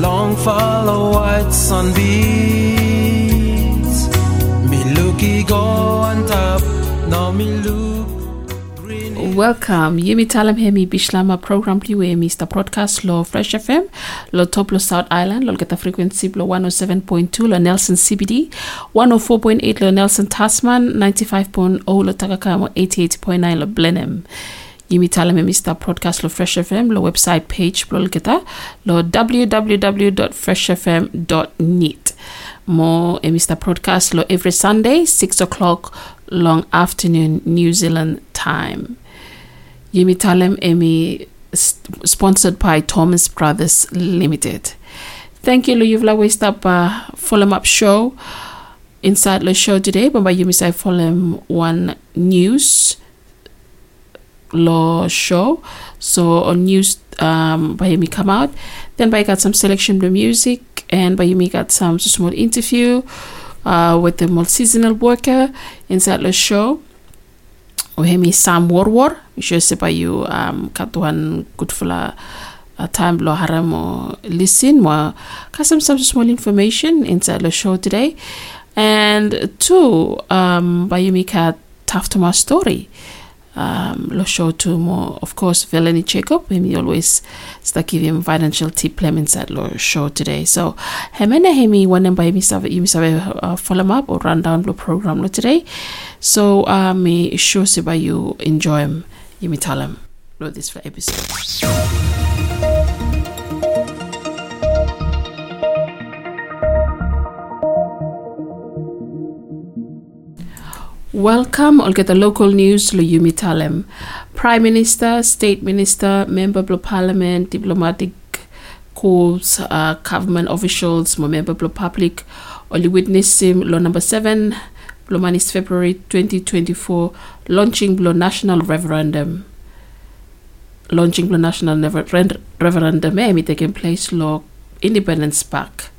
Long follow white sunbeams. Me looky go on top. Now me look. Welcome. Yumi Talem hemi bishlama program pliwe Mr. Broadcast lo Fresh FM lo top lo South Island lo geta frequency lo 107.2 lo Nelson CBD 104.8 lo Nelson Tasman 95.0 lo Takakamo 88.9 lo Blenheim. Yumi Talem hemi Mr. Broadcast lo Fresh FM lo website page lo geta lo www.freshfm.net. More e Mr. Podcast lo every Sunday 6 o'clock long afternoon New Zealand time. Yumi Talem Emi, sponsored by Thomas Brothers Limited. Thank you, lo Luyuvla Waste Up uh, follow up Show. Inside the show today, Yumi Sai Fulham One News Law Show. So on news, um, Bayumi come out. Then Bay got some selection of the music, and Bayumi got some small interview uh, with the more seasonal worker inside the show. Ohemi Sam sais pas you um katuan kutfula uh, time lo haram listen mo kasam some small information inside the show today. And two, um Bayumi kat Taftuma story. Um, lo show to more, of course, Veleni Jacob. Him always start him financial tip plem inside lo show today. So, hemene hemi one by save uh, follow up or run down lo program lo today. So, uh, me sure se by you enjoy him. Yimi tell him lo this for episode. Welcome. I'll get the local news. Lo Yumi Talem. Prime Minister, State Minister, Member of Parliament, diplomatic corps, uh, government officials, member of public. Only witness him. Law number seven. Blomanis February 2024. Launching Blow National Referendum. Launching Blow National Refer- Referendum. Be taking place. Law Independence Park.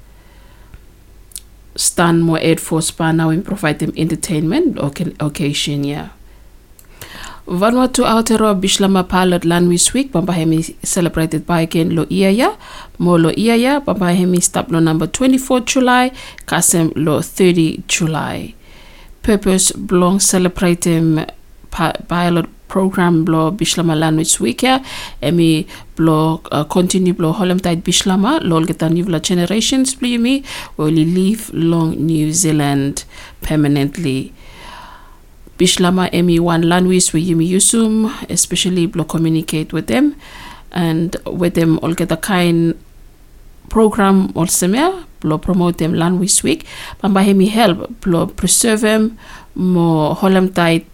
Stand more aid for span now and provide them entertainment? Occasion yeah. Vanuatu Aotearoa Bislama Pilot Lanwis Week Bambahemi celebrated by again Lo Iaya Mo Lo Iaya Bambahemi stop lo number 24 July Kasem Lo 30 July. Purpose belong celebrating pi- pilot program blo Bislama Week ya. Emi blo uh, continue blo Holem Tide Bislama lol get new generations blo me will live long New Zealand permanently. Bislama Emi one language we yumi yusum, especially blo communicate with them. And with them all get a kind program also me blo promote them language week. Bamba hemi help blo preserve them mo holem tight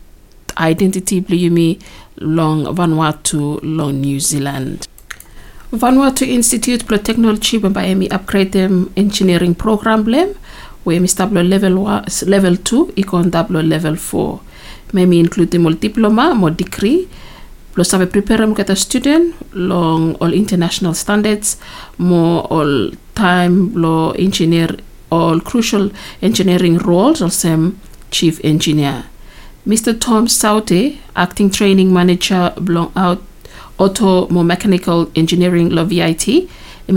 identity blo yumi long Vanuatu long New Zealand. Vanuatu Institute blo technology hemi upgrade engineering program blem where mi stablo level wa, level 2 ikon dablo level 4 Maybe include more diploma, more degree, plus have prepare get a student long all international standards, more all time law engineer all crucial engineering roles same chief engineer. Mr. Tom Saute, acting training manager belong out auto more mechanical engineering law VIT,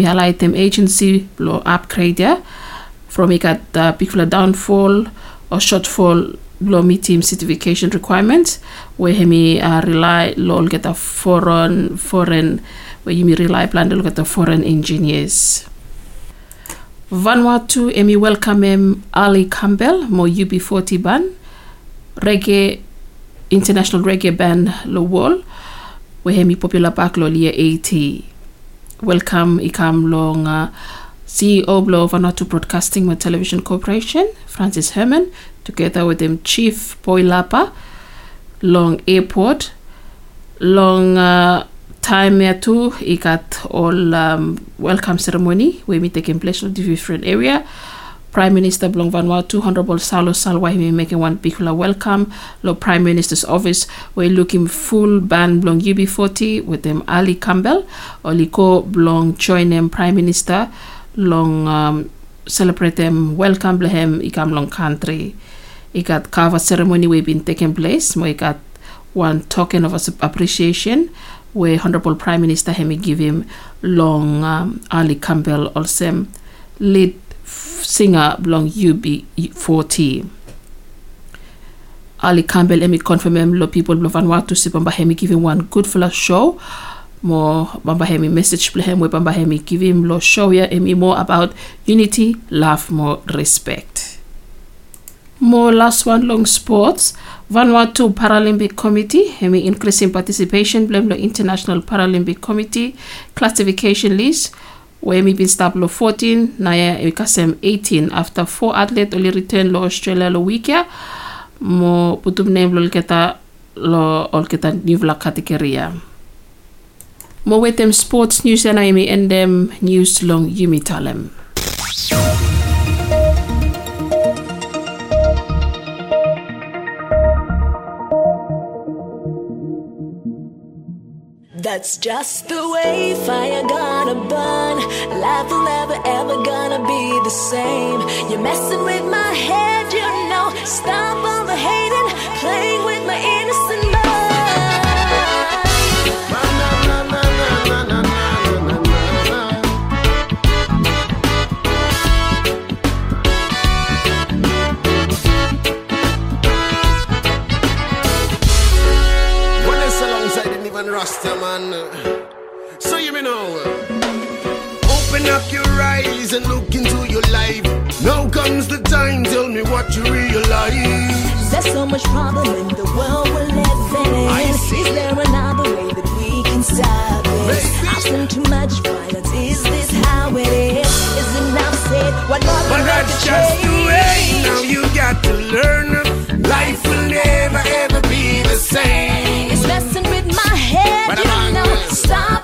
highlight them agency upgrade yeah, from the big downfall or shortfall law team certification requirements where hemi uh, rely law get a foreign foreign where you rely plan to look at the foreign engineers. Vanuatu emi welcome him Ali Campbell mo UB40 ban reggae international reggae band lo wall. Where hemi popular back lo lia 80 welcome ikam long CEO Blow Vanuatu Broadcasting with Television Corporation, Francis Herman, together with him Chief Boy Lapa, Long Airport, Long uh, time here too, he got all um, welcome ceremony we taking place in different area. Prime Minister Blong Vanuatu, Honorable Charlot Salwai, he making one particular welcome. Lo Prime Minister's office, we're looking full band Blong UB40 with them Ali Campbell, Oliko Blong join them Prime Minister, long um, celebrate them, welcome him, ikam long country. He got cover ceremony we've been taking place. We got one token of appreciation where Honorable Prime Minister Hemi give him long um, Ali Campbell also lead singer belong UB40. Ali Campbell Hemi confirm um, him lo people lo Vanuatu si Bamba Hemi give him one good full show. More Bamba Hemi message play him where Bamba Hemi give him lo show here Hemi more about unity, love, more respect. More last one long sports. Vanuatu Paralympic Committee, hemi increasing participation, blame the International Paralympic Committee classification list. Where me been start lo 14, naya ikasem 18 after four athletes only return lo Australia lo weekia. Mo putum name lo kita lo ol kita nivla kategoria. Mo with them sports news and I and them news long yumi talem. That's just the way fire gonna burn. Life will never ever gonna be the same. You're messing with my head, you know. Stop all the hating, playing with my innocent up your eyes and look into your life. Now comes the time, tell me what you realize. There's so much problem in the world we're living in. I see. Is there another way that we can stop this? Maybe. I've seen too much violence. Is this how it is? Is enough said? What more But that's just the way. change? Now you got to learn. Life will never ever be the same. It's messing with my head, But you know. Stop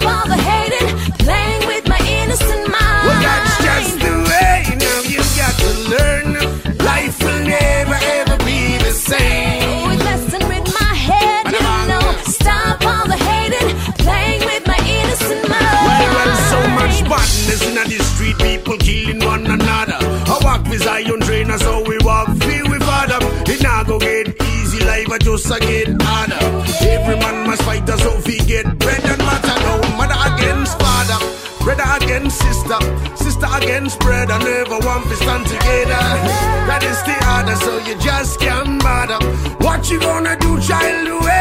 just a get harder. Every man must fight us, so we get bread and matter. No mother against father, brother against sister, sister against brother. Never want to stand together. That is the order, so you just can't bother. What you gonna do, child?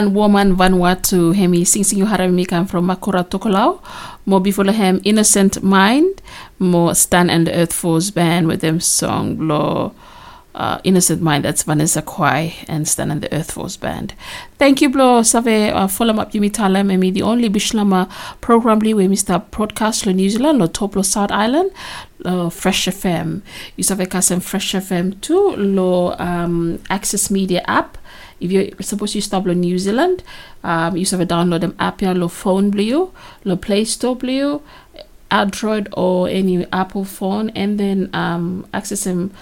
Man, woman, Vanuatu, hemi sing sing harami kam from Makura Tokolau. Mo before hem Innocent Mind. Mo Stan and the Earth Force Band with them song lo uh, Innocent Mind. That's Vanessa Kwai and Stan and the Earth Force Band. Thank you, Blo. Save uh, follow up Yumi Talem and me the only Bislama program we start broadcast New Zealand or top lo South Island lo Fresh FM. You save kasem Fresh FM too lo um, Access Media app. If you're supposed to stop New Zealand, um, you have a download them app ya lo phone blue, lo Play Store blue, Android or any Apple phone, and then um, access them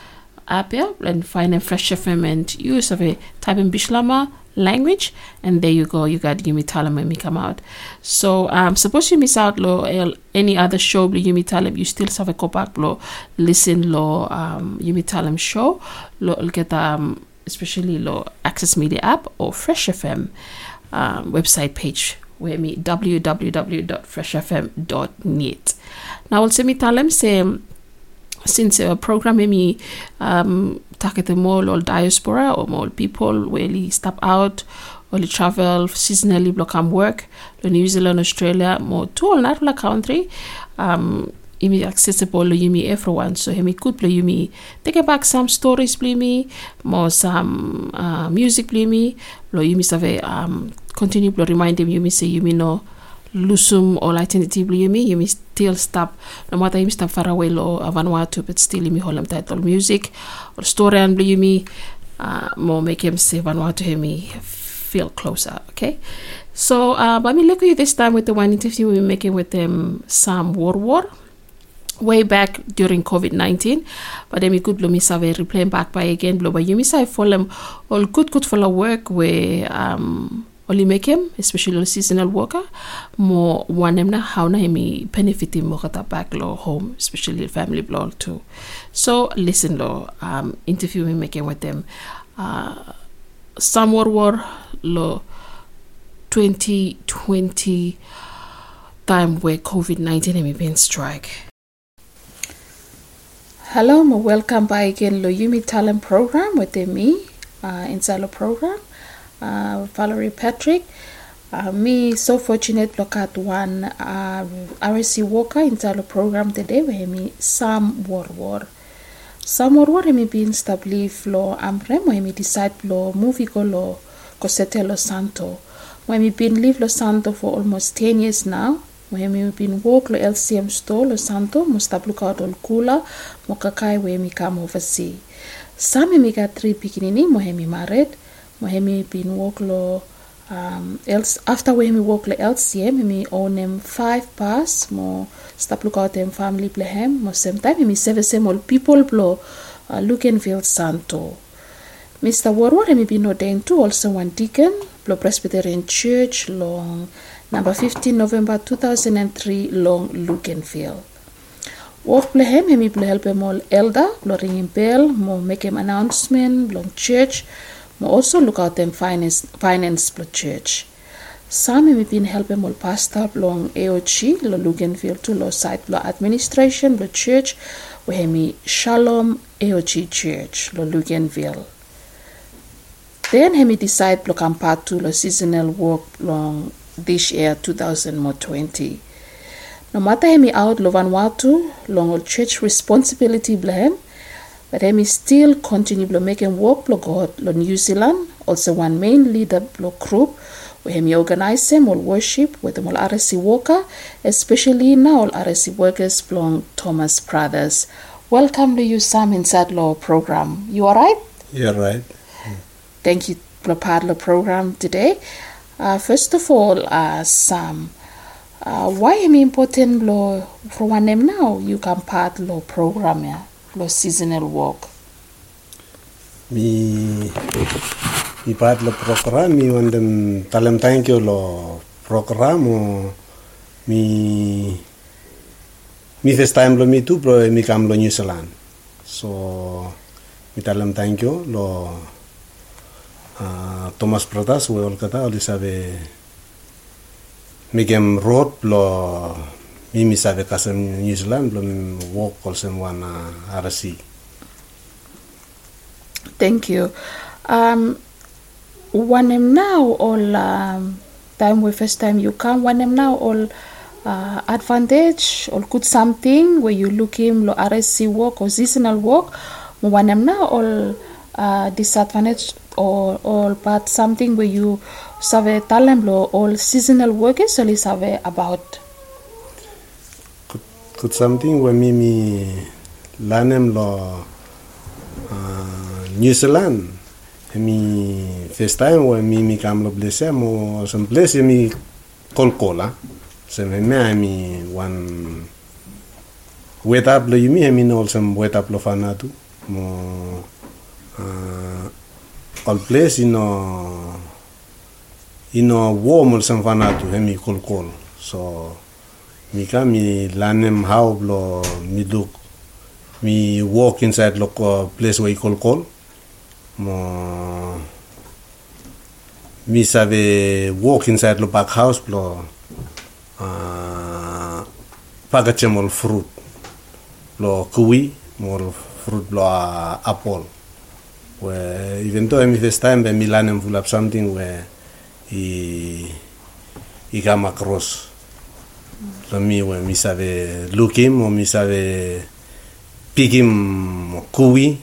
app yeah, and find a fresh FM and use of a type in Bislama language and there you go you got Yumi Talem when we come out. So um suppose you miss out lo any other show lo Yumi Talem you still have a go back lo listen lo um Yumi Talem show lo get um especially lo Access Media app or Fresh FM um, website page where me www.freshfm.net now also me Talam say since uh, program me um target more all diaspora or more people where really step out or travel seasonally block and work the New Zealand Australia more to all la country um imi accessible yumi everyone so hemi could play yumi take back some stories play me more some uh, music play me lo yumi save um continue to remind him yumi say yumi no lusum or alternative yumi yumi still stop no matter yumi stop far away lo Vanuatu but still yumi holam title music or story and yumi uh, more make him say Vanuatu hemi feel closer okay? So uh, but me look at you this time with the one interview we're making with them Sam Warwar way back during COVID-19 but then we could blow me save replaying back by again blow by yumi say for them. All good good follow work where um only make him especially seasonal worker more one na how na himi benefit him more back lo home especially family blow too. So listen lo um interview me making with them. Uh Sam Warwar lo 2020 time where COVID-19 himi been strike Hello, and welcome back again Lo Yumi Talem Program with me, uh, inside the program, uh, Valerie Patrick. Uh, me so fortunate look at one uh, RSE Walker inside the program today where me Sam War War. Sam Warwar me being established lo amre where me decide lo movie go lo cosete lo santo. Where me been live lo santo for almost 10 years now. Me been walk lo LCM store lo santo mo out all kula mo kakai me come oversee. Sami got three pikinini mo he me married. Mo he me been walk lo um, else after we me walk lo LCM own them five pass mo out them family plehem mo same time me service all people blow uh, Luganville Santo. Mr. Warwar me been ordained to also one deacon lo Presbyterian Church long number 15 November 2003 long him, him play help him all elder, blow ring him bell, more make him announcement, long church, more also look out them finance finance blow church. Some him been help him all pastor long AOG, lo Luganville to lo site lo administration, lo church, where him Shalom AOG church, lo Luganville. Then him decide lo come to lo seasonal work long this year 2020. No matter hemi out lo Vanuatu, long old church responsibility blame, but hemi still continue blo making work lo God lo New Zealand, also one main leader blo group, where hemi organize them all worship with them all RSE worker, especially now all RSE workers belong Thomas Brothers. Welcome to you Sam inside law program. You alright? You're right. Thank you for part of the program today. Uh, first of all, uh, Sam, uh, why am important lo for one name now? You can part lo program ya lo seasonal work. Mi mi part lo program mi wandem talem thank you lo program o mi mi this time lo mi tu pro mi kam lo New Zealand. So mi talem thank you lo Thomas Pratas we road lo mi mi sabe kasem New Zealand lo wana RC. Thank you. Um, one em now all um, time we first time you come one em now all uh, advantage or good something where you look him lo RSE work or seasonal work mo one em now all uh, disadvantage or all but something where you save talent all seasonal workers only save about Kut something where mi mi lanem lo New Zealand. Mi first time we mi mi kam lo blesse mo some place mi kol kola. Se me me mi one wet up lo yumi mi no some wet up lo fanatu mo uh, all place ino ino warm some fanatu mi kol kol. So mi ka mi lanem how lo mi look mi walk inside lo ko place where kol kol mo mi save walk inside lo back house lo uh, pagachem ol fruit lo kiwi mol fruit lo uh, apple where even though mi first time be mi lanem full up something where he i come across. Lo mi we mi sabe look him o mi sabe pick him kiwi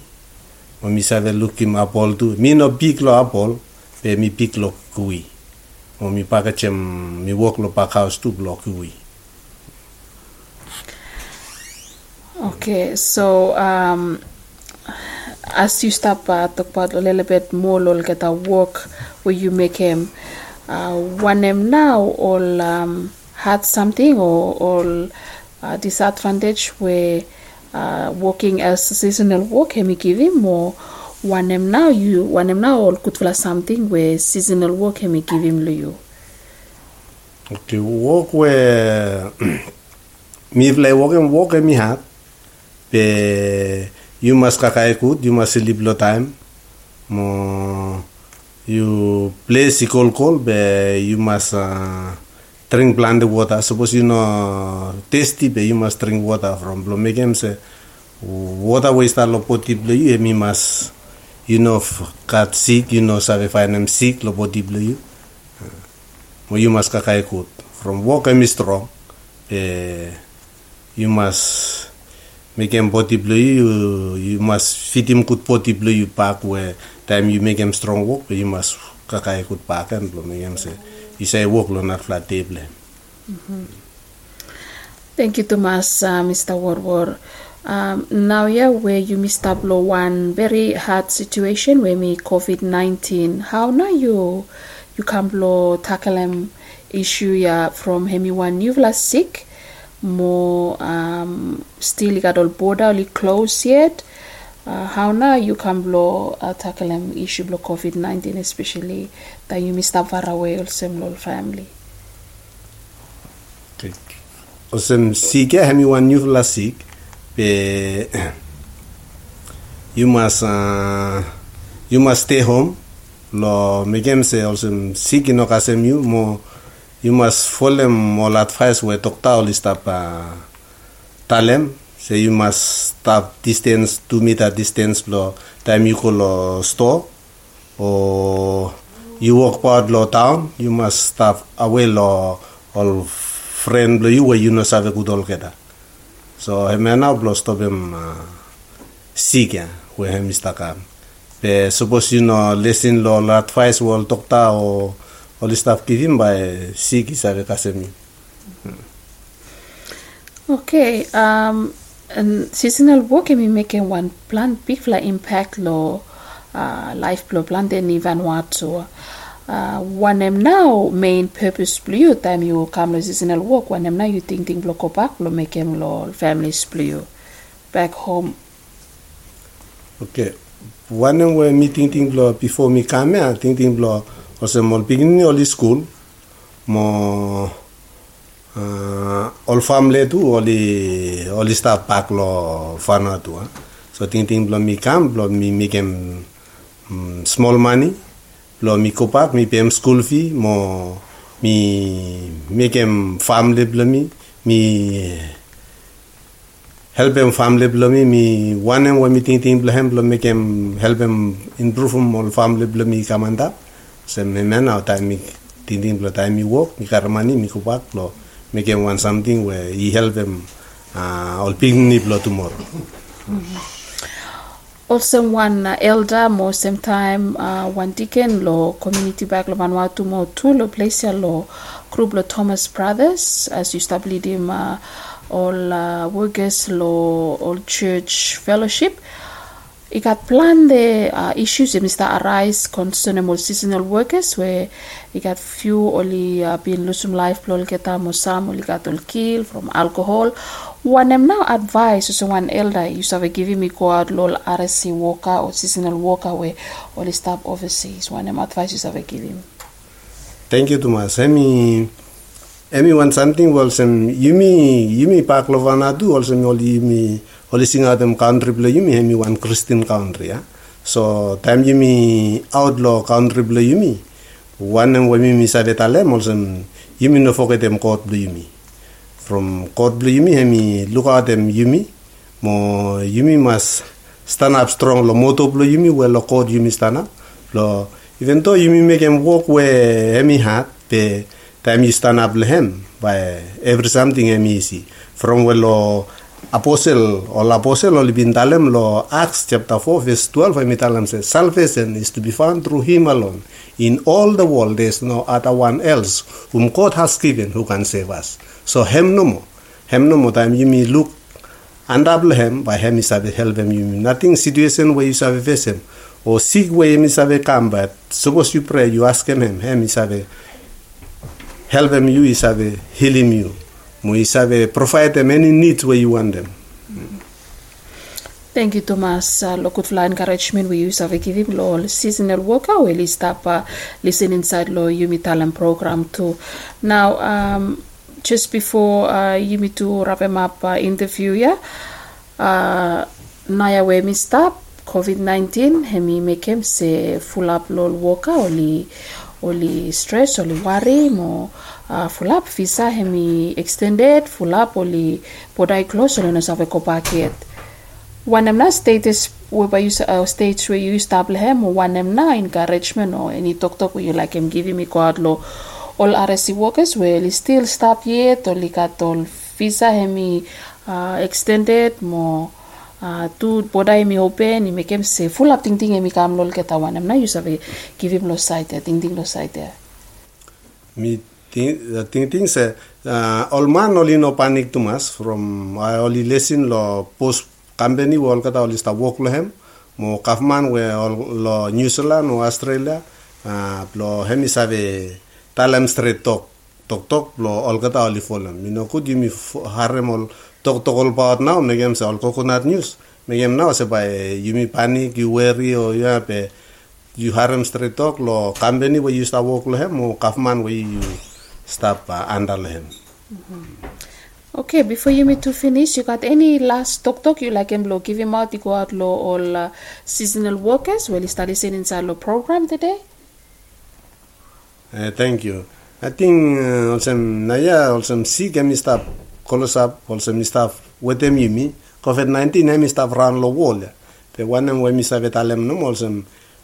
o mi sabe look him apple tu mi no pick lo apple but me pick lo kiwi o mi paka chem mi walk lo pack house tu lo kiwi Okay, so um, as you start uh, talk about a little bit more, lol, get a work where you make him uh, one him now all um, had something or all uh, disadvantage where uh, working as seasonal work him give him or one him now you one him now all could something where seasonal work him give him you. Okay, work where vlei walk and walk mi hat pe you must kakai kut you must sleep lo time. Mo you play si kol kol be you must uh, drink plant water. Suppose you know tasty but you must drink water from blo make him say water waste lo poti blo you mi must you know cut sick you know save find them sick lo blo you mo you must kakai kut from walk mi strong eh, you must make him body blue you you must fit him good body blue you back where time you make him strong walk you must kakai kut back and lo make him say you say walk lo not flat table Thank you, Thomas, uh, Mr. Warwar. Um, now, yeah, where you up lo one very hard situation where me COVID nineteen. How now you you can blow tackle them issue yeah from hemi one you last sick more um still got all border only close yet. Uh, how now you can blow uh, tackle them issue blow COVID nineteen especially that you missed up far away also lol family. okay. osem sick eh hemi one new la sick be you must uh, you must stay home lo him say osem sick no kasem you mo you must follow all advice where doctor all stop uh, talem. Say you must stop distance two meter distance lo time you lo store or you walk part lo town you must stop away lo all friend lo you where you know save good all keda so he man now blo stop him uh, where him istakam pe suppose you know listen lo advice wall doctor or all the stuff give him by sick is ave kasemi Okay, um, and seasonal work can be making one plant big fly impact law uh, life blow plant in even Vanuatu. Uh, one em now main purpose blue time you come to seasonal work one em now you think think block back blow make him law families blue back home. Okay. One we meeting ting blo before me come here, ting ting blo ose mol beginning oli school mo uh, all family tu oli oli staff pack lo fana tu ah. So ting ting blo mi come blo mi make him mm, small money blo mi ko pack mi him school fee mo mi make him family blo mi mi help him family blo mi mi one him wa mi ting ting blo him blo make him help him improve all family blo mi kamanda se me mena o time mi tinding lo time mi work mi karmani mi kupak lo make him want something where he help him uh, all picnic lo tomorrow Also one elder mo same time uh, one deacon lo community back lo Vanuatu mo tu lo place lo group lo Thomas Brothers as you established him uh, all uh, workers lo all church fellowship. It got plan the uh, issues that Mr. arise concerning seasonal workers where it got few only uh, been losing life plol keta mo some only got all kill from alcohol. One am now advice so one elder you have giving me go out lol RSE worker or seasonal worker where only stop overseas. One am advice you have giving. Thank you, Thomas. Emi, emi want something well sem yumi yumi pak lovana tu also mi oli yumi oli singa dem country blo yumi emi one Christian country ya. So time yumi outlaw country blo yumi one em wemi mi sa vetalem also yumi no forget dem court blo yumi. From court blo yumi emi look at them yumi mo yumi must stand up strong lo moto blo yumi well lo court yumi stand up lo even though you may make him walk where hemi hat the time you stand up lehem by every something hemi easy from lo apostle or apostle or bintalem lo acts chapter 4 verse 12 hemi talem says salvation is to be found through him alone. In all the world there is no other one else whom god has given who can save us. So hem no more. Hem no more. Time you may look andable him by him is have help him you nothing situation where you have face him or sick way him is have come but suppose you pray you ask him him him is have help him you is have heal him you is provide them any needs where you want them Thank you, Thomas. Uh, lo good fly encouragement we use of give him lo seasonal worker we list up uh, listen inside lo Yumi Talem program too. Now, um, just before uh, Yumi to wrap him up uh, interview, yeah, uh, we mi stop COVID-19 hemi make him say full up lo worker oli oli stress oli worry mo uh, full up visa hemi extended full up oli podai close oli nasa ko paket one na status whereby you uh, states where you stable him or one na encouragement or any talk talk where you like him giving me quad lo all RSE workers well he still stop yet or all visa hemi uh, extended mo uh, tu bodai mi open ni mekem se full up ting ting mi kam lol keta wan na you save give him lo site ting ting lo site mi think think say uh, all man only no panic too much from I only listen lo post company wall kata only sta work lo hem mo kafman we lo New Zealand o Australia uh, lo hemi save talem straight talk tok tok lo kata only follow mi no you mi harem all tok tok all about now megem se all coconut news megem now se by you mi panic you worry or you have you harem straight talk lo company where you sta work lo hem mo kafman where you stop under hem Okay, before you me to finish, you got any last talk talk you like him give him out, you go out lo all uh, seasonal workers, you study inside lo program today? Uh, thank you. I think uh, also naya also si kami staff kolos up also mi staff wetem yumi COVID 19 mi staff ran lo wall ya. Pe wana we mi staff etalem no also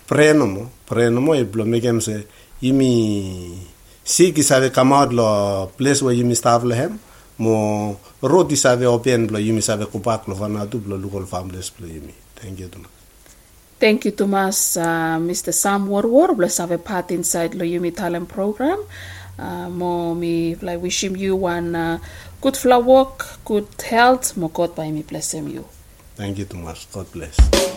pre no mo pre no mo e blo me kem se yumi si ki save come out lo place where yumi staff le hem mo roti save open blo yumi save kupak lo fana tu blo local families blo yumi. Thank you Thomas. Thank you, Thomas. Uh, Mr. Sam Warwar, bless have a part inside Loyumi Talent Program. Uh, mo me like wishing you one uh, good flower walk, good health. Mo God by me bless you. Thank you Thomas. God bless.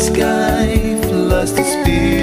Sky flies the spirit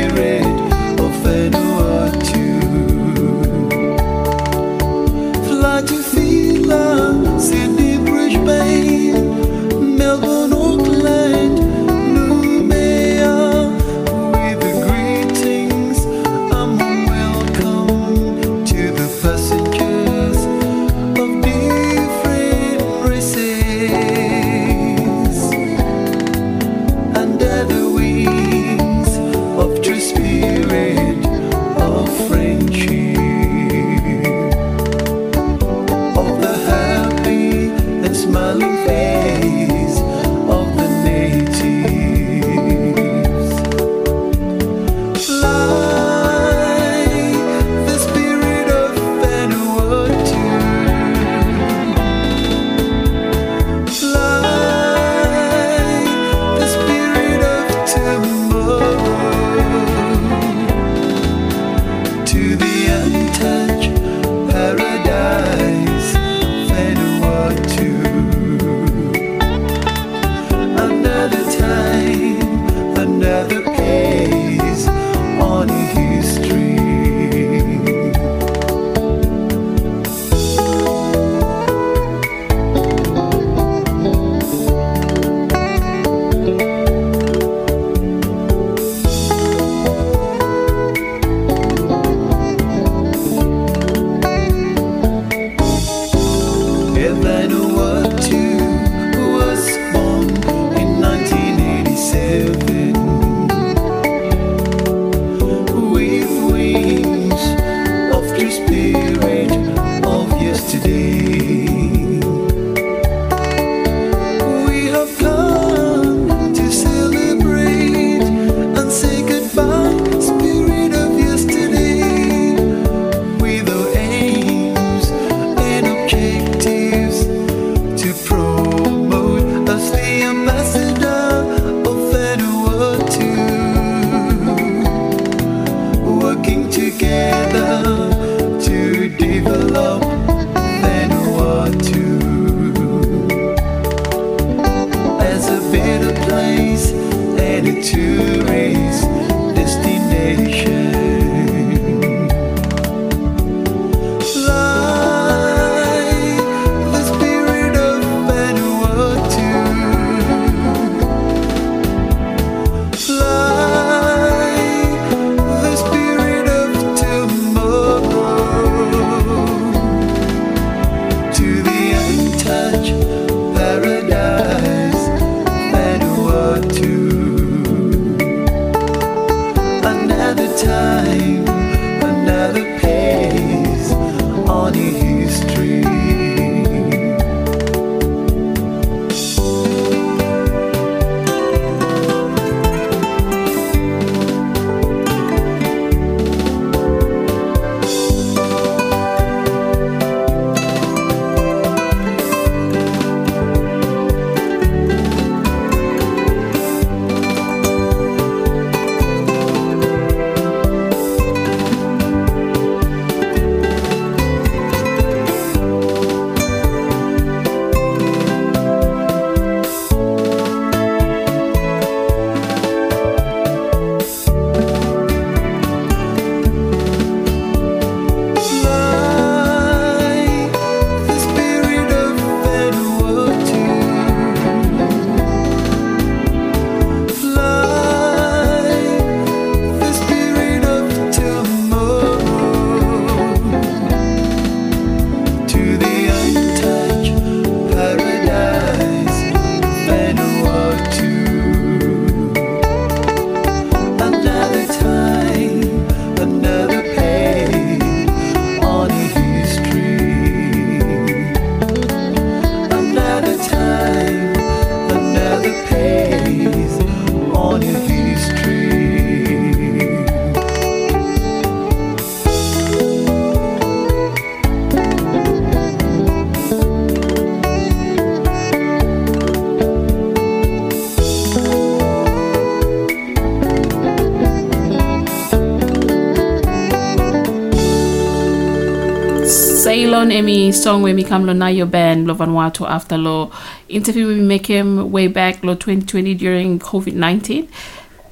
lon emi song we mi kam lo na your band lo Vanuatu after lo interview we make him way back lo 2020 during COVID-19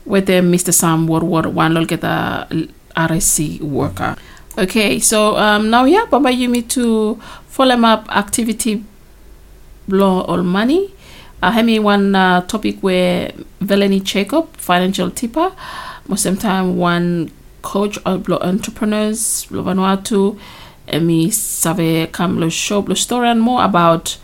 with them Mr. Sam Warwar one lo get a RSE worker. Okay, so um, now yeah, Baba you me to follow up activity law or money. Uh, hemi one uh, topic where Veleni Jacob, financial tipper, most time one coach of entrepreneurs, Vanuatu, emi save kam lo show blo story and more about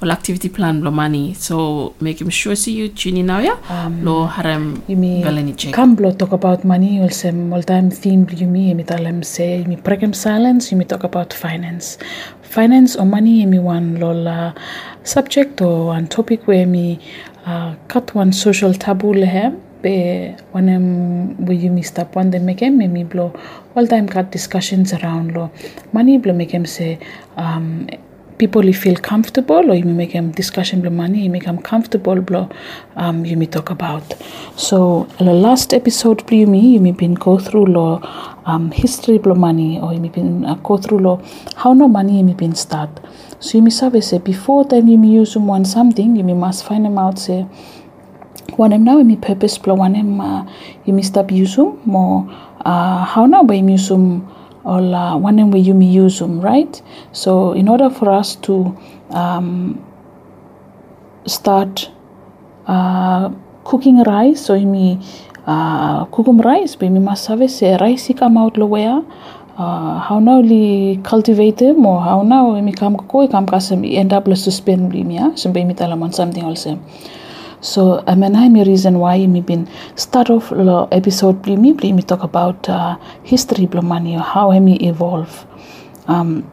well activity plan blo money. So make him sure see you tune in now yeah. Um, lo harem Yumi Veleni Jacob. Kamblo talk about money also all time theme you yumi yumi talem say yumi pregam silence yumi talk about finance. Finance or money yumi one lola subject or one topic where me uh, cut one social taboo lehem yumi stop one they make em me blow. All time cut discussions around lo money blow make em say um people feel comfortable or you make them discussion the money you make them comfortable blo um you may talk about. So the last episode you me you may been go through law um history blo money or you may been uh, go through law how no money you may been start. So you may say before time you may use someone something you may must find them out say one em now mi purpose blo one em uh, you may stop usum more uh, how now by usum or uh, one em we use them right? So in order for us to um, start uh, cooking rice so may uh, cook 'em rice you must have say rice come out lo where uh, how now li cultivate them or how now mi kam ko kam kasem end up lo suspend blim ya so be mi talamon something also so I mean I'm a reason why me been start off the episode me bli me talk about uh, history blo money how me evolve. Um,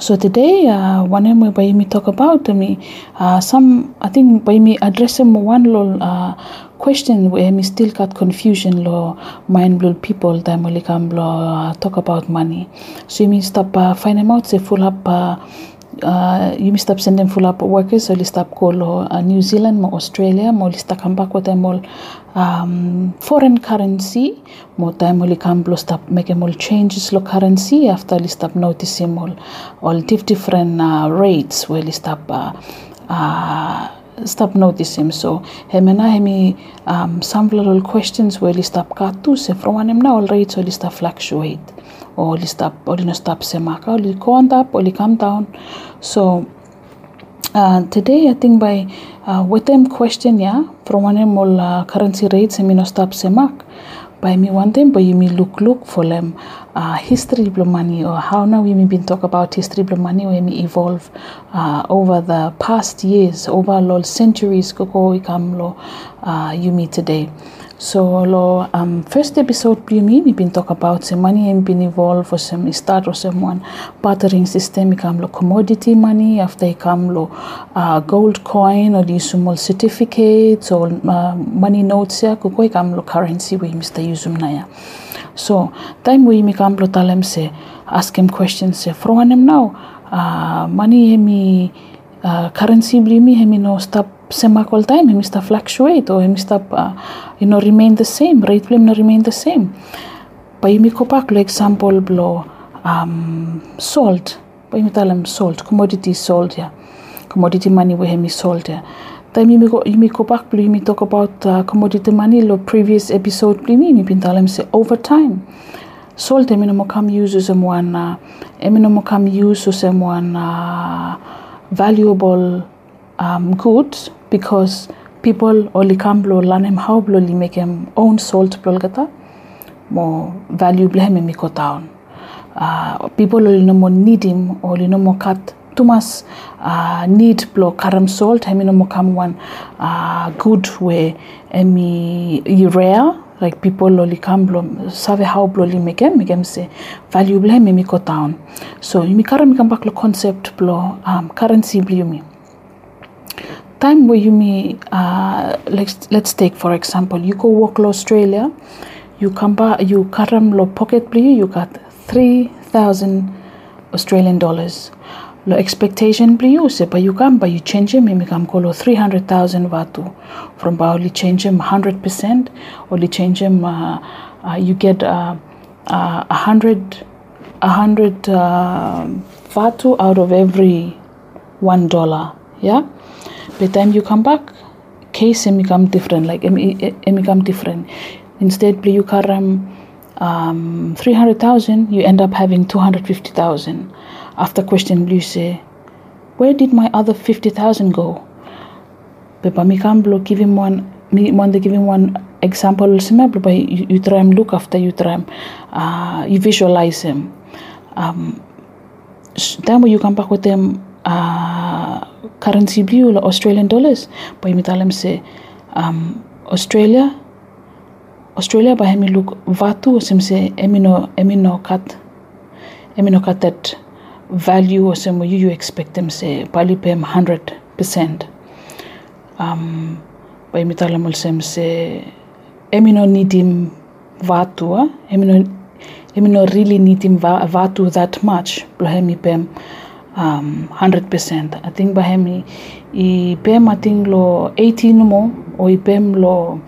so today uh, one em by me talk about me uh, some I think by me address them one little uh, question where me still got confusion lo mind blow people time only come lo uh, talk about money. So mean stop uh, find out say full up uh, uh, you must stop sending full up workers so list up call uh, New Zealand mo Australia mo list come back with them all um, foreign currency mo time only come blow stop make them all changes lo currency after list up notice them all all diff different uh, rates where list up uh, uh, stop notice him. So hemena hemi um, some little questions where list up katu se from one now all rates so list up fluctuate or list up or no stop semaka or go on up or come down. So uh, today I think by uh, with them question yeah from one them all uh, currency rates I mean no stop semak by me one them but you me look look for them uh, history blow money or how now we been talk about history blow money when we evolve uh, over the past years over all centuries koko we come lo uh, you meet today so lo um, first episode me we been talk about the money and been evolved for some start or someone bartering system come lo commodity money after come lo uh, gold coin or these small certificates or uh, money notes ya koko come lo currency we mr usum na ya so time we mi kam lo talem se ask him questions se from him now. Uh, money hemi uh, currency bli mi hemi no stop all time hemi stop fluctuate or hemi stop uh, you know remain the same rate blim no remain the same. Pa yumi ko pak lo example blo um, salt. Pa yumi talem salt commodity salt ya commodity money we hemi salt ya time you go you go back you talk about uh, commodity money lo previous episode blue me bin talem say over time. Salt no mo kam use someone uh, emi no mo kam use someone uh, valuable um, goods because people only come blo lanem how blo li make em own salt blo gata mo valuable hem mi ko town. Uh, people only no mo need him only no mo cut uh, need blo karam salt hemi no mo kam one uh, good way emi rare like people loli kam blo save how blo li mekem mekem se valuable hemi town. So mi karam kam bak lo concept blo um, currency bli mi time where you me uh, let's let's take for example you go walk lo Australia you come back you karam lo pocket bli you got 3000 Australian dollars lo expectation you se pa you come but you change him him come kolo 300,000 vatu from ba only change him 100% only change him uh, uh, you get uh, uh, 100 100 uh, vatu out of every one dollar. Yeah. By the time you come back, case become different. Like become different. Instead, you karam um, 300,000, you end up having 250,000. After question, you say, where did my other 50,000 go? Pepa mi kamblo give him one, me want to give him one example simple by you, you try and look after you try uh, you visualize him. Um, then when you come back with them uh, currency blue or Australian dollars, me tell them say um, Australia Australia by hemi look vatu sim se emino emino cut emino cut that value or some you you expect them say pali pem hundred percent. Um by mi tala mol sem se emino nidim vatu emino emino really nidim va, vatu that much hemi pem um, 100%. I think bahemi i pem I think lo 18 mo o i pem lo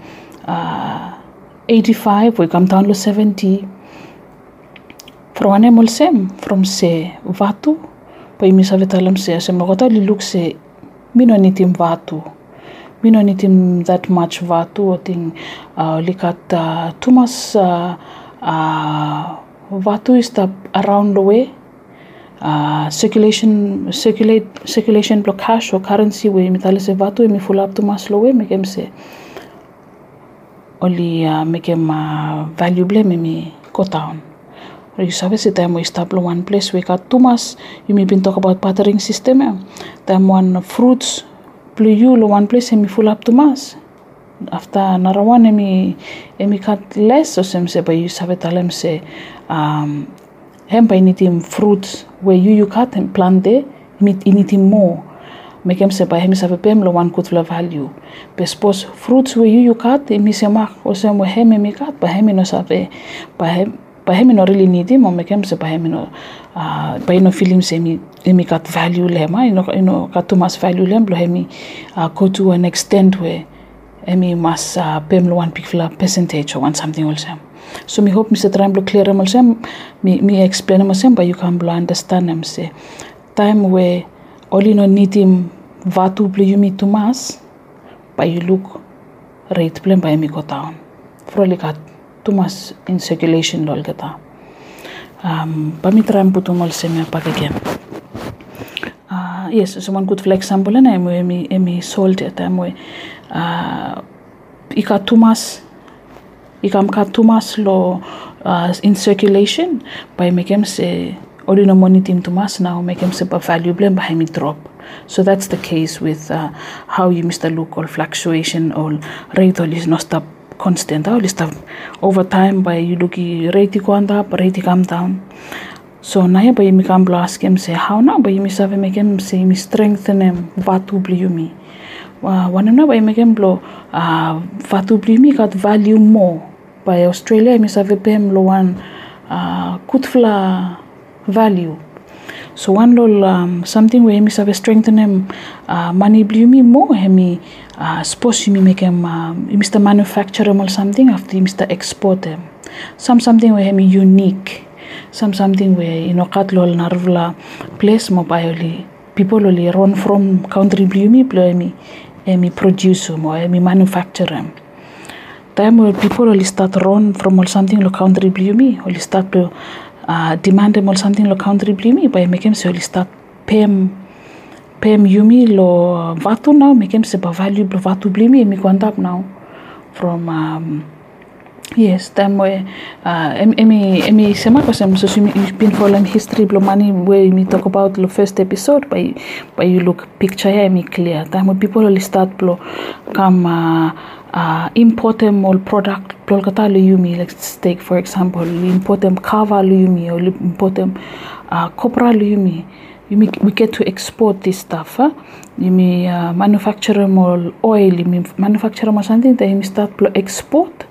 uh, 85 we come down lo 70 from animal sem from se vatu pa i misa vetalam se se mo li look se mino nitim vatu. Mino nitim that much vatu o ting uh, likat uh, tumas uh, uh, vatu is the around the way. uh, circulation circulate circulation blockage or currency we mitale se vatu mi full up tumas lo we mekem se oli uh, mekem uh, valuable me mi go down you sabe se time we stable one place we got tumas you may been talk about bartering system eh? time one fruits blue you lo one place mi full up to mass after another one emi emi cut less so sem se ba you sabe talem se um hem pa initim fruits where you you cut and plant there mit initim more. Mekem se pa hem sabe pem lo one kut value. Pe spos fruits where you you cut emi se mak o se mo hem cut pa hem no sabe pa hem pa hem no really need mo mekem se pa hem no pa ino film se mi emi cut value le ino ino cut too much value le lo hemi go to an extent where emi mas pem lo one pikla percentage or one something also so mi hope Mr. Trying to clear them also. Mi mi explain them also but you can blow understand them say time where only no need him vatu blu you me too much but you look rate plan by mi go down. For like too much in circulation lol gata um pa mi try puto mol se mi pak again. Uh, yes so one good for example na emi emi emi sold at emi uh, ika tumas ikam ka tumas lo uh, in circulation by mekem se ori no monitim tumas now mekem se pa valuable by mi drop. So that's the case with uh, how you mr look or fluctuation or rate all is not stop constant. Or is stop over time by you look rate go up rate come down. So naya by mi kam ask him say how now? By mi save mekem se mi strengthen him what to vatu bliumi uh, wana na by mekem blo uh, vatu me got value more by Australia mi save pem lo one uh, kutfla value. So one lol um, something where mi save strengthen him uh, money blue me more hemi uh, suppose mi make uh, mr manufacture or something after mr export him. Some something where hemi unique. Some something where you know kat lol narvla place mo bioli people only run from country me blue me emi produce mo emi manufacture him time where people will start run from all something lo country blue me will start to uh, demand them all something lo country blue me by him so will start pem pem yumi lo vatu now make him se ba value lo vatu blue me mi up now from um, Yes, time where uh, emi emi sema ko sem so you've been following history blo money where we talk about the first episode by by you look picture here emi clear. Time when people will start blo come uh, uh, import them all product blo kata lo yumi let's take for example import them kava lo yumi or import them uh, copra lo yumi. We get to export this stuff huh? you may uh, manufacture more oil you may manufacture more something that you start to export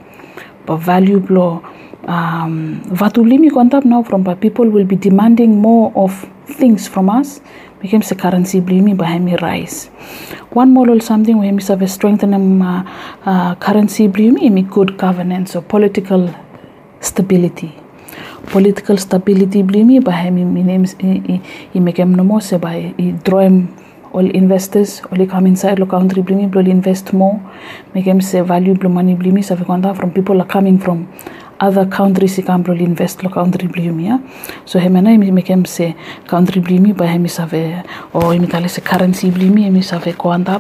value blow um, vatulimi now from people will be demanding more of things from us. Becomes a currency blimi bahami rise one model something we have a strengthen um, uh, uh, currency blimi me good governance or political stability. Political stability blimi names i i mekem no mo se ba i draw him all investors all come inside lo country blimi blo invest more mekem se valuable money blimi sa konta from people are coming from other countries i kam blo invest lo country blimi ya so hemena mi mekem se country blimi ba hemi save o imi tale se currency blimi imi save konta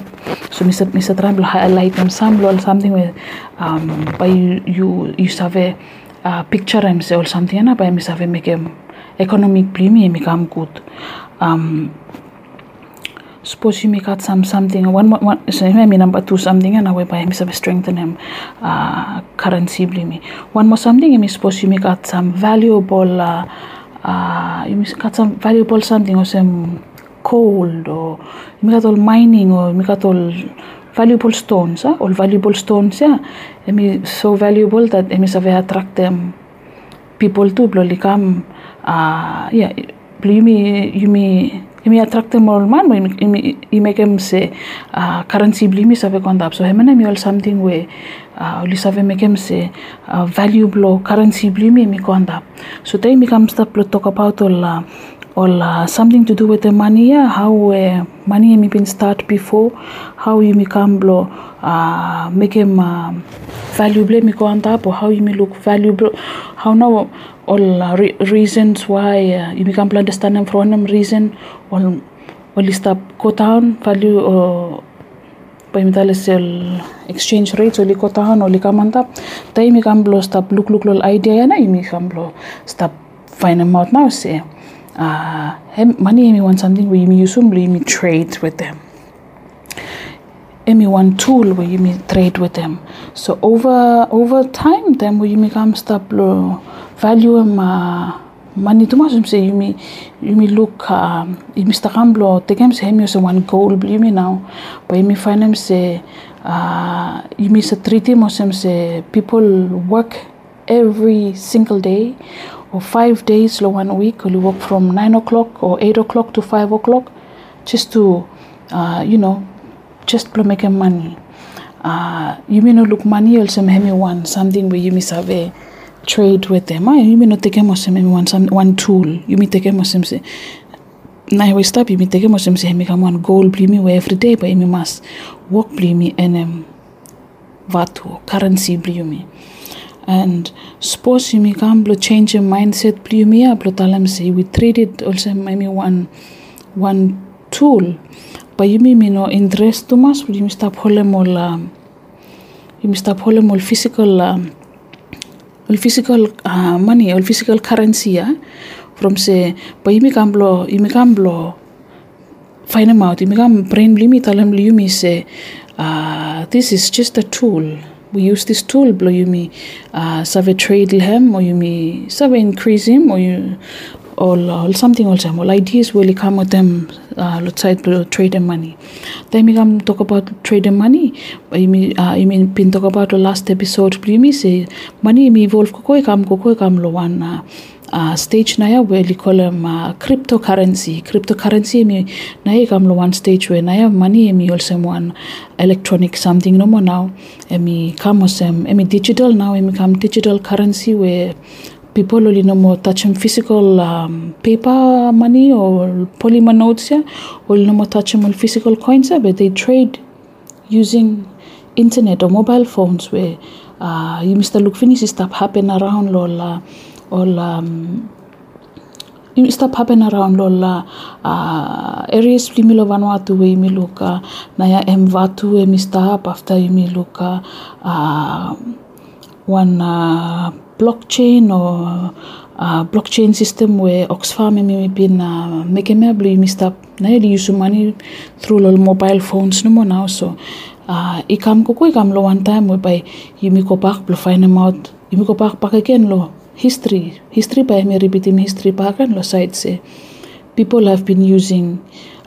so mi se mi se tram highlight them some lo something where um by you you, you save uh, picture em se or something na ba mi save mekem economic blimi imi kam good. Um suppose you make out some something one one so I mean number two something and away by him so strengthen him uh currency blimi one more something you suppose you make out some valuable uh, uh you make out some valuable something or some coal or you make out all mining or you make out all valuable stones huh? all valuable stones yeah I mean so valuable that I mean so attract them people to bloli come uh yeah you me imi attract them all man imi imi kem se uh, currency blimi save konda so hemena mi all something we uh, oli save me kem se uh, valuable currency blimi mi konda so today mi start to talk about all uh, all uh, something to do with the money yeah how uh, money mi been start before how you become blow uh, make him uh, valuable mi konda or how you me look valuable how now all uh, re reasons why uh, you become to understand them for one reason all all stop go down value or sel exchange rates oli ko tahan oli kamanta tai mi kam blo stop look look lol idea ya na mi kam blo stop find them out now say uh money me want something you use me trade with them Emi one tool where you may trade with them. So over over time, then you may stop value uh, money say you may you may look you may stakam lo tekem se hemi so one goal you may now, but you may find say uh, you may se treat him say people work every single day or five days lo one week or you work from nine o'clock or eight o'clock to five o'clock just to uh, you know just to make money. Uh, you may not look money also maybe one something where you may a trade with them. Ah, you may not take them maybe one some one tool. You may take them say na we stop you may take them say me come one goal blimi where every day but you must work blimi and um vatu currency blimi. And suppose you may to change your mindset blimi up talam say we trade it also maybe one one tool But pa yumi mino interest tu mas yumi stop hole mol yumi stop hole physical ol physical uh, money ol physical currency ya from se pa yumi kamblo yumi kamblo find them out yumi kam brain limit alam yumi se uh, this is just a tool. We use this tool blow yumi uh, save trade hem or yumi save increase him or you or, something also all ideas will come with them uh, let's to trade and money. Then we come talk about trade and money. I mean uh, I mean been talk about the last episode you say money me evolve ko koi kam ko koi kam lo one uh, uh, stage na ya we call them uh, cryptocurrency. Cryptocurrency mi na ya kam lo one stage where na ya money mi also one. Electronic something no more now. Emi come sem emi digital now emi come digital currency where people only no more touching physical um, paper money or polymer notes or no more touching on physical coins yeah, but they trade using internet or mobile phones where uh, you must look finish stuff happen around uh, all um, stop happen around lola uh, areas primilo Vanuatu we mi luka na ya em vatu e mi stop after mi luka uh, one uh, blockchain or uh, blockchain system where Oxfam been uh, making me blue stop na yun use money through lol mobile phones no more now so uh, ikam ko ko ikam lo one time we by yumi ko back blo find them out. Yumi ko back back again lo history history by me repeating history back and lo side say people have been using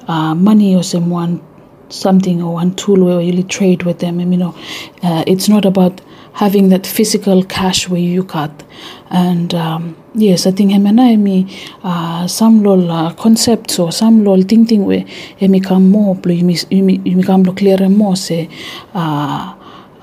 uh, money or someone something or one tool where you really trade with them. And you know uh, it's not about having that physical cash where you cut and um, yes i think hemena emi uh, some lol uh, concepts or some lol thinking where emi come more blo emi emi come blo clear more say uh,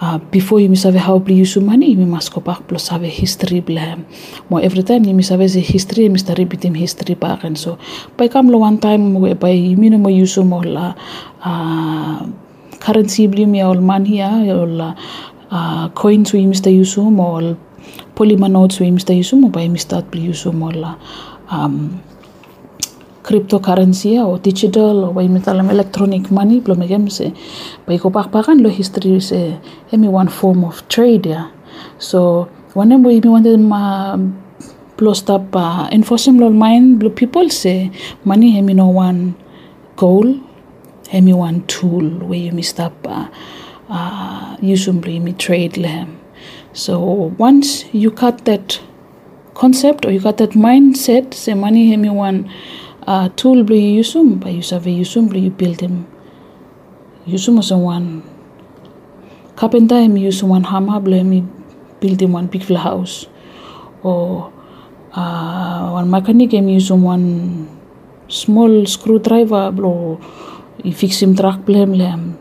uh, before you save how bli use money you must go back plus save history blam mo every time you save the history you must repeat him history back and so. By come lo one time whereby you mean mo use mo la uh, currency bli mi all money ya all uh, coins we mo all polymer notes we must use mo by bli use mo la um, cryptocurrency o digital o wai metalam electronic money blo megem se bai ko pak pakan lo history se emi one form of trade ya. So one mo imi wanted ma blo stop uh, enforcing lo mind blo people say money hemi no one goal hemi one tool where you stop uh, uh, usually trade lehem so once you cut that concept or you got that mindset say money hemi one uh, tool you yusum by you save yusum blo you build him. Yusum as one carpenter him use one hammer blo him build him one big house. Or uh, one mechanic him use one small screwdriver blo you fix him truck blo him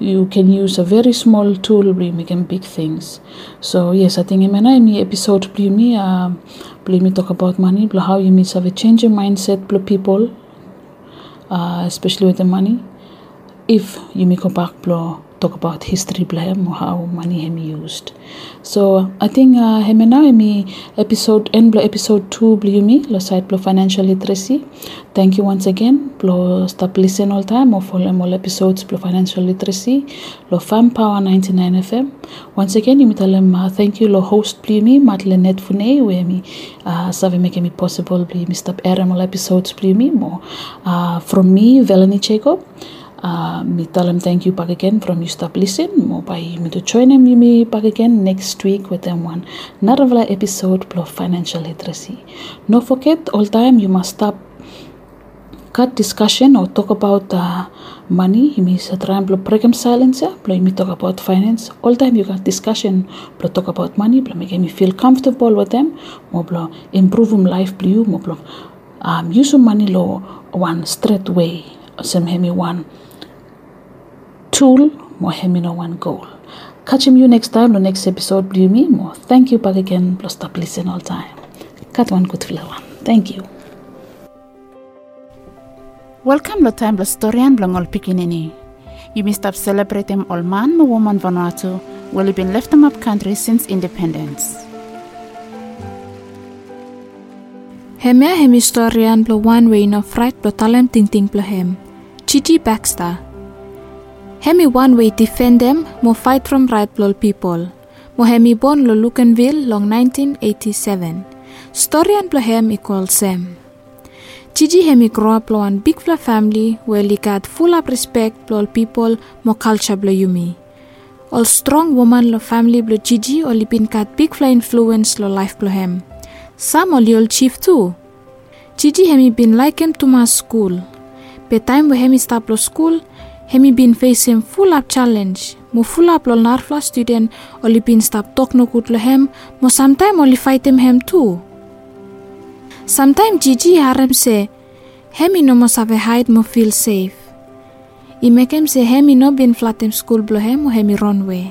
you can use a very small tool to make big things. So yes, I think in my episode me uh, me talk about money, how you to have a change your mindset, please people, uh, especially with the money. If you make a back talk about history blame how money hem used. So I think uh, hemi now hemi episode end blo episode 2 blo me lo side blo financial literacy. Thank you once again blo stop listen all time or follow all episodes blo financial literacy lo fam power 99 FM. Once again you them uh, thank you lo host blo me Madeleine Fune where me uh, save make me possible blo me stop air all episodes blo me more uh, from me Velani Jacob. Uh, tell them thank you back again from you stop listen mo by me to join me back again next week with them one. Another episode of financial literacy. No forget all time you must stop cut discussion or talk about uh, money. You means try and program silence blow me talk about finance. All time you got discussion blow talk about money blow make me feel comfortable with them. Mo blow improve them life blue mo blow um, use money law one straight way some hemi one tool more no one goal. Catching you next time, the next episode, Blue Me more. Thank you back again, plus stop listen all time. Cut one good flower. Thank you. Welcome to time Storian Blongol Pikinini. You must stop celebrating all man, ma woman Vanuatu, well you been left them up country since independence. Hemia hem historian blo one way no fright blo talent ting ting hem. Gigi Baxter. Hemi one way defend them, mo fight from right blol people. Mo hemi born lo Luganville long 1987. Story and blo hem equal Sam. Gigi hemi grow up lo an big fla family where he got full of respect blol people mo culture blo yumi. All strong woman lo family blo Gigi or been got big fla influence lo life blo hem. Some all chief too. Gigi hemi been like him to my school. Be time we hemi stop lo school, hemi been facing full up challenge. Mo full up lo narfla student oli bin stop talk no good lo hem, mo sometime oli fight him hem too. Sometime Gigi harem se, hemi no mo save hide mo feel safe. I make him say hemi no bin flat him school blo hem mo hemi run way.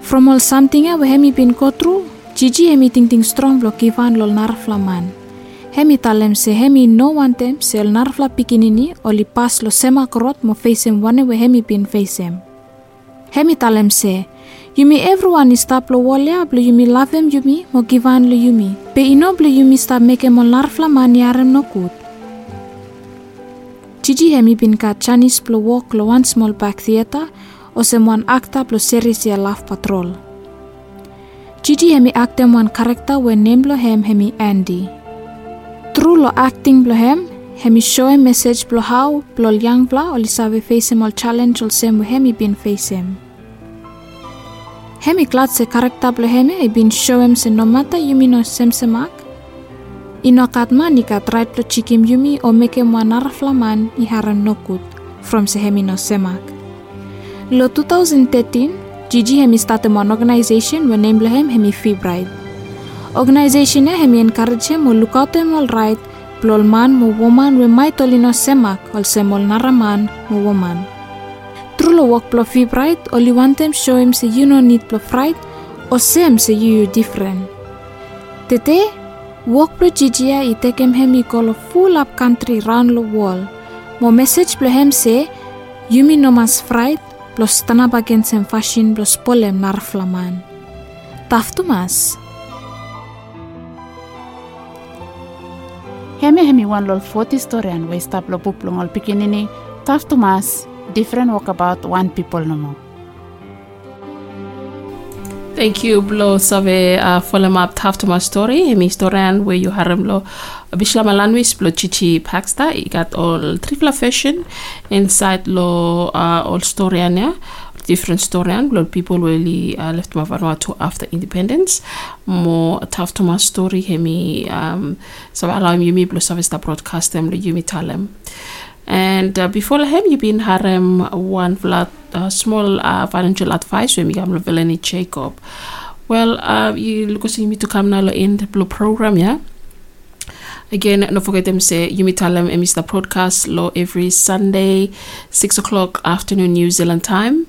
From all something we hemi bin go through, Gigi hemi ting ting strong blo kivan lol narfla man. Hemi talem se hemi no wantem se el narfla pikinini o li pas lo sema korot mo facem wane we hemi bin facem. Hemi talem se, Yumi everyone is stop lo walya blo yumi lavem yumi mo givan lo yumi. Pe ino blo yumi stop meke mo narfla man yarem no kut. Gigi hemi bin ka Chinese blo walk lo one small back theater o sem one acta blo series ya laugh patrol. Gigi hemi actem one character we name lo hem hemi Andy. Through lo acting blo hem, hemi show message blo how blo young bla o li save face him all challenge ol sem hemi bin him. Hemi glad se karakter blo hemi e bin show him se no matter yumi no sem semak. Ino kat man ni kat right blo chikim yumi o meke mo naraflaman i haran nokut from se hemi no semak. Lo 2013, Gigi hemi start one organization we name blo hem hemi VPride. Organization hemi encourage out him all right, plol man mo woman we mai tolino semak ol semol naraman mo woman. True lo walk blo VPride, or you want them show him say you no need blo fright, or same say you you different. Tete, walk blo jijia i him hemi call full up country round the wall. Mo message blo hem say, Yumi no mas fright, blo stana bagen sem fashion blo spolem nar flaman. Taf mas. Hemi hemi wan lol 40 storian we stap lo puplong ol pikinini, tough to mas, different walk about one people no more. Thank you, Blo Save, uh, follow up to my story. Hemi historian where you harem lo Bislama lanwis, Blo Gigi Baxter. He got all trifla fashion inside lo uh, all storyan, yeah. Different storyan, Blo people really uh, left my Vanuatu after independence. More tough to my story, Hemi, um, so allow him Yumi Blo Save sta broadcast them, lo Yumi Talem. And uh, before him, you been harem one vlad, uh, small uh, financial advice we come to Veleni Jacob. Well, uh, you look at me to come now in the blue program, yeah. Again, don't forget them say you meet them and Mr. Broadcast law every Sunday, six o'clock afternoon New Zealand time.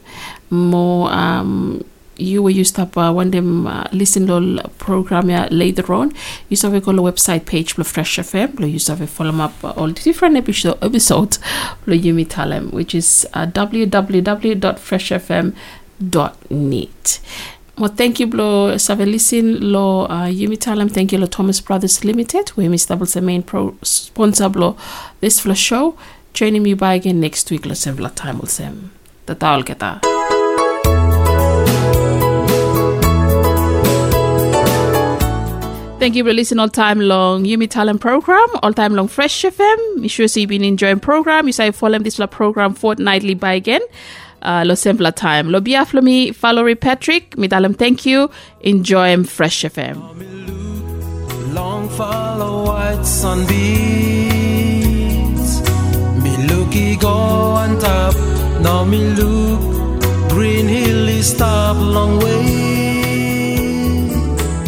More um you will use up uh, one them uh, listen to program yeah, later on. You have a website page for Fresh FM. You have a follow up uh, all the different episode episodes. You meet them, which is uh, www.freshfm.net. Well, thank you, Blo Savelisin, Lo uh, Yumi Talem. Thank you, Lo Thomas Brothers Limited, where Miss Doubles the main pro sponsor, Blo this flash show. Joining me by again next week, Lo Sevla Time will sem. Tata all kita. Thank you for listening all time long Yumi Talem program, all time long Fresh FM. Make sure you've been enjoying program. You say follow this la program fortnightly by again. Uh, lo simpler time. Lo biaf lo mi Patrick. Mi dalam thank you. Enjoy em Fresh FM. Long follow white sunbeams. Me looky go on top. Now me look green hill is stop long way.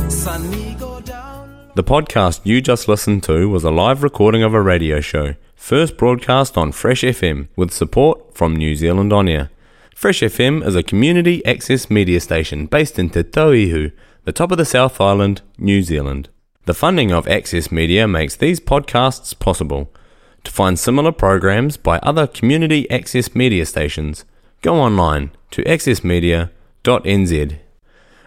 Sunny go down. The podcast you just listened to was a live recording of a radio show, first broadcast on Fresh FM with support from New Zealand On Air. Fresh FM is a community access media station based in Te Tauihu, the top of the South Island, New Zealand. The funding of Access Media makes these podcasts possible. To find similar programs by other community access media stations, go online to accessmedia.nz.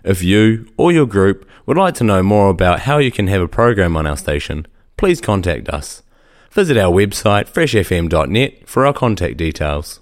If you or your group would like to know more about how you can have a program on our station, please contact us. Visit our website freshfm.net for our contact details.